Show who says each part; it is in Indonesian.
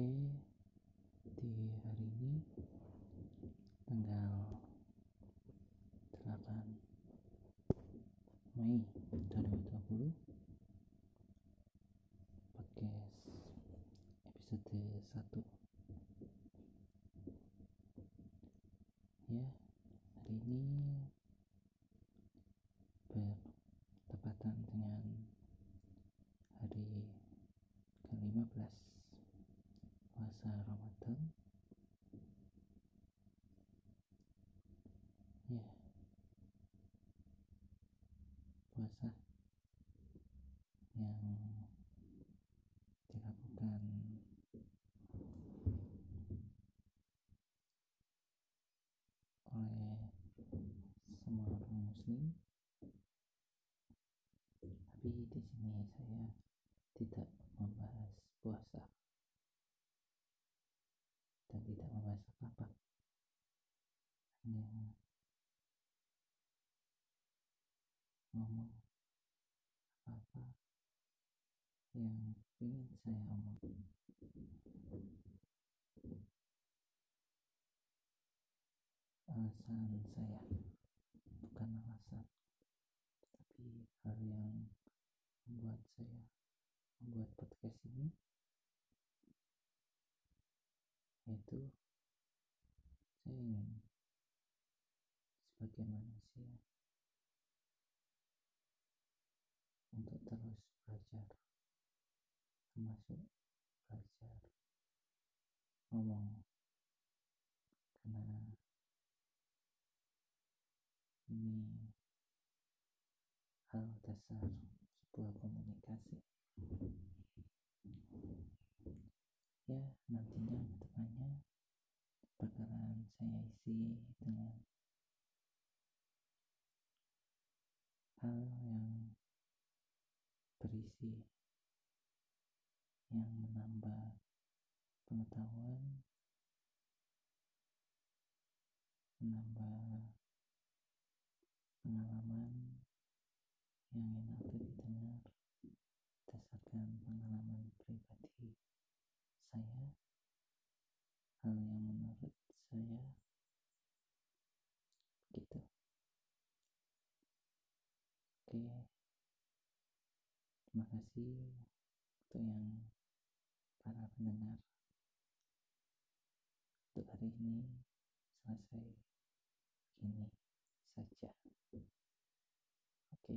Speaker 1: Oke, di hari ini tanggal 8 Mei 2020 podcast episode 1 ya hari ini bertepatan dengan hari ke-15 puasa Ramadan. Ya. Puasa yang dilakukan oleh semua orang muslim. Tapi di sini saya tidak ngomong apa-apa yang ingin saya alasan saya bukan alasan tapi hal yang membuat saya membuat podcast ini yaitu saya ingin sebagai manusia untuk terus belajar. Termasuk belajar ngomong. Karena ini hal dasar sebuah komunikasi. Ya nantinya ke depannya bakalan saya isi dengan hal berisi yang menambah pengetahuan menambah pengalaman yang enak untuk didengar berdasarkan pengalaman pribadi saya hal yang menurut saya begitu oke terima kasih untuk yang para pendengar. Untuk hari ini selesai begini saja. Oke